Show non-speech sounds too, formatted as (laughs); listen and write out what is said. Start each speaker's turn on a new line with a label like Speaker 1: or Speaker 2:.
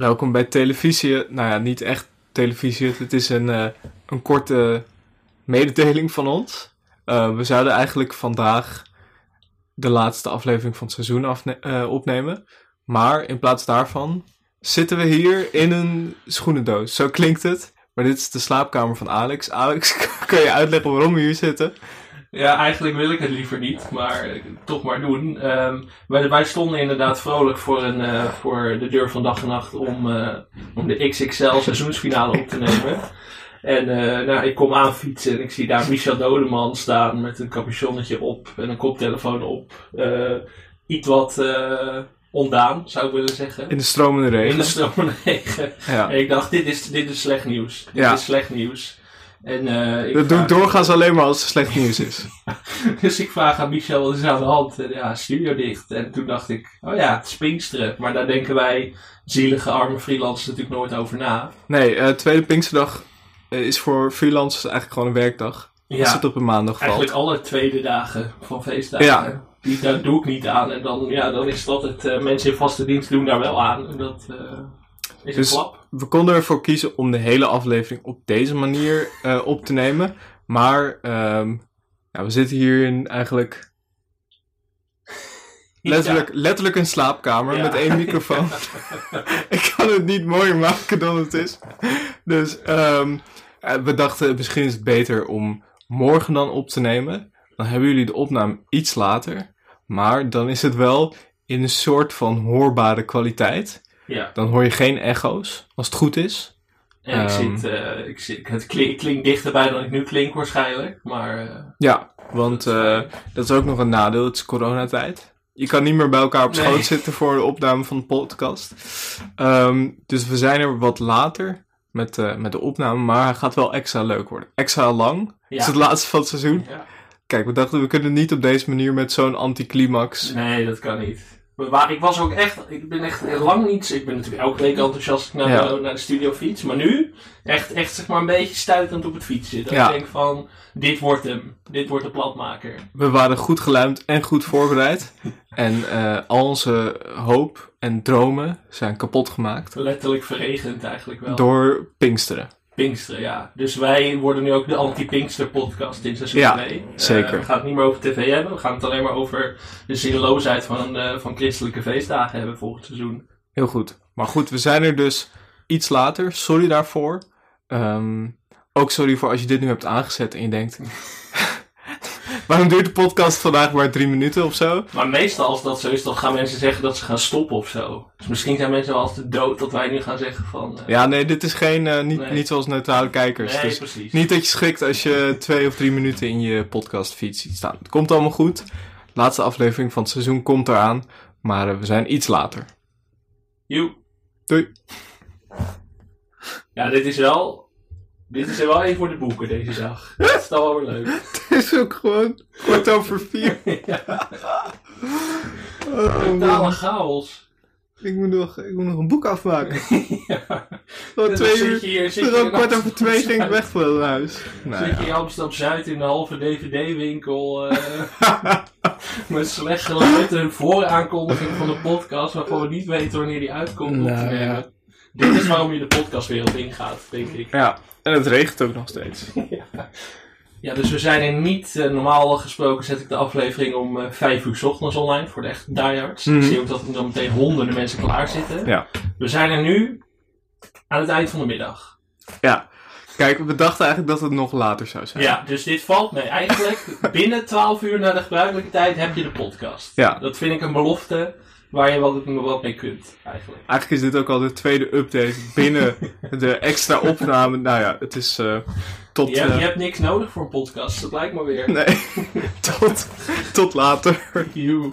Speaker 1: Welkom bij televisie. Nou ja, niet echt televisie. Het is een, eh, een korte mededeling van ons. Eh, we zouden eigenlijk vandaag de laatste aflevering van het seizoen afne- eh, opnemen. Maar in plaats daarvan zitten we hier in een schoenendoos. Zo klinkt het. Maar dit is de slaapkamer van Alex. Alex, (laughs) kan je uitleggen waarom we hier zitten?
Speaker 2: Ja, eigenlijk wil ik het liever niet, maar toch maar doen. Ehm, wij, wij stonden inderdaad vrolijk voor, een, eh, voor de deur van dag en nacht om, eh, om de XXL seizoensfinale op te nemen. En eh, nou, ik kom aanfietsen en ik zie daar Michel Dodeman staan met een capuchonnetje op en een koptelefoon op. Iets wat ondaan, zou ik willen zeggen.
Speaker 1: In de stromende regen.
Speaker 2: In de stromende regen.
Speaker 1: Ja.
Speaker 2: En ik dacht, dit is, dit is slecht nieuws. Dit
Speaker 1: Ja.
Speaker 2: is slecht nieuws. En, eh, ik
Speaker 1: Dat doe
Speaker 2: vraag-
Speaker 1: ik doorgaans alleen maar als er slecht nieuws is. (laughs)
Speaker 2: Dus ik vraag aan Michel, wat is aan de hand? En ja, studio dicht. En toen dacht ik, oh ja, het is Pinksteren. Maar daar denken wij, zielige arme freelancers, natuurlijk nooit over na.
Speaker 1: Nee, eh, tweede Pinksterdag eh, is voor freelancers eigenlijk gewoon een werkdag. Als
Speaker 2: Ja,
Speaker 1: het op een maandag valt.
Speaker 2: eigenlijk alle tweede dagen van feestdagen.
Speaker 1: Ja.
Speaker 2: Die, daar doe ik niet aan. En dan, ja, dan is het altijd, eh, mensen in vaste dienst doen daar wel aan. En dat is
Speaker 1: Dus-
Speaker 2: klap.
Speaker 1: We konden ervoor kiezen om de hele aflevering op deze manier eh, op te nemen. Maar ehm, ja, we zitten hier in eigenlijk (laughs) letterlijk, letterlijk een slaapkamer
Speaker 2: Ja.
Speaker 1: met één microfoon. (laughs) Ik kan het niet mooier maken dan het is. Dus ehm, eh, we dachten misschien is het beter om morgen dan op te nemen. Dan hebben jullie de opname iets later. Maar dan is het wel in een soort van hoorbare kwaliteit.
Speaker 2: Ja,
Speaker 1: Dan hoor je geen echo's, als het goed is.
Speaker 2: en ik
Speaker 1: Ehm.
Speaker 2: zit, eh, ik zit, het klink- klinkt dichterbij dan ik nu klink waarschijnlijk. Maar eh,
Speaker 1: Ja, want eh, dat is ook nog een nadeel. Het is coronatijd. Je kan niet meer bij elkaar op
Speaker 2: Nee.
Speaker 1: schoot zitten voor de opname van de podcast. Ehm, dus we zijn er wat later met, met de opname. Maar hij gaat wel extra leuk worden. Extra lang. Het is het laatste van het seizoen.
Speaker 2: Ja.
Speaker 1: Kijk, we dachten we kunnen niet op deze manier met zo'n anticlimax.
Speaker 2: Nee, dat kan niet. Maar ik was ook echt, ik ben echt lang niet, ik ben natuurlijk elke week enthousiast naar,
Speaker 1: Ja.
Speaker 2: de, naar de studio fiets, maar nu echt, echt zeg maar een beetje stuitend op het fietsen. Dat
Speaker 1: Ja.
Speaker 2: ik denk van, dit wordt hem, dit wordt de platmaker.
Speaker 1: We waren goed geluimd en goed voorbereid. en eh, al onze hoop en dromen zijn kapot gemaakt.
Speaker 2: Letterlijk verregend eigenlijk wel.
Speaker 1: Door Pinksteren.
Speaker 2: Pinksteren, ja. Dus wij worden nu ook de anti-Pinkster podcast in seizoen
Speaker 1: Ja,
Speaker 2: 2.
Speaker 1: zeker.
Speaker 2: we gaan het niet meer over tv hebben, we gaan het alleen maar over de zinloosheid van, eh, van christelijke feestdagen hebben volgend seizoen.
Speaker 1: Heel goed. Maar goed, we zijn er dus iets later. Sorry daarvoor. Ehm, ook sorry voor als je dit nu hebt aangezet en je denkt... Waarom duurt de podcast vandaag maar drie minuten of zo?
Speaker 2: Maar meestal als dat zo is, dan gaan mensen zeggen dat ze gaan stoppen of zo. Dus misschien zijn mensen wel als te dood dat wij nu gaan zeggen van... eh,
Speaker 1: Ja, nee, dit is geen... eh, niet,
Speaker 2: Nee.
Speaker 1: niet zoals neutrale kijkers.
Speaker 2: nee,
Speaker 1: Dus
Speaker 2: precies.
Speaker 1: niet dat je schrikt als je twee of drie minuten in je podcast feed ziet staan. Het komt allemaal goed. Laatste aflevering van het seizoen komt eraan. Maar eh, we zijn iets later.
Speaker 2: Joe.
Speaker 1: Doei.
Speaker 2: Ja, dit is wel... Dit is er wel even voor de boeken deze dag. (laughs) Dat is dan wel weer leuk.
Speaker 1: Het is ook gewoon kwart over vier. (laughs)
Speaker 2: ja,
Speaker 1: Oh, man.
Speaker 2: totale chaos.
Speaker 1: Ik moet, nog, ik moet nog een boek afmaken. (laughs)
Speaker 2: ja.
Speaker 1: Tot
Speaker 2: Dan
Speaker 1: twee uur.
Speaker 2: hier, zit
Speaker 1: kwart over twee ging ik weg van huis. Nou
Speaker 2: Zit je
Speaker 1: ja.
Speaker 2: in Amsterdam-Zuid in de halve DVD-winkel eh, met slecht geluid en vooraankondiging van de podcast waarvan we niet weten wanneer die uitkomt op te
Speaker 1: Nou,
Speaker 2: nemen.
Speaker 1: ja.
Speaker 2: Dit is waarom je de podcastwereld ingaat, denk ik.
Speaker 1: ja, en het regent ook nog steeds. (laughs)
Speaker 2: Ja, dus we zijn er niet. eh, normaal gesproken zet ik de aflevering om eh, vijf uur 's ochtends online voor de echt diehards.
Speaker 1: Mhm.
Speaker 2: Ik zie ook dat er dan meteen honderden mensen klaar zitten.
Speaker 1: Ja.
Speaker 2: We zijn er nu aan het eind van de middag.
Speaker 1: Ja. Kijk, we dachten eigenlijk dat het nog later zou zijn.
Speaker 2: Ja, dus dit valt mee. Eigenlijk (laughs) binnen 12 uur na de gebruikelijke tijd heb je de podcast.
Speaker 1: Ja.
Speaker 2: Dat vind ik een belofte waar je wat, wat mee kunt, eigenlijk.
Speaker 1: Eigenlijk is dit ook al de tweede update binnen de extra opname. Nou ja, het is eh, tot...
Speaker 2: Je, hebt-
Speaker 1: eh,
Speaker 2: je hebt niks nodig voor een podcast, dat lijkt me weer.
Speaker 1: nee, (laughs) tot, tot later.
Speaker 2: Joe.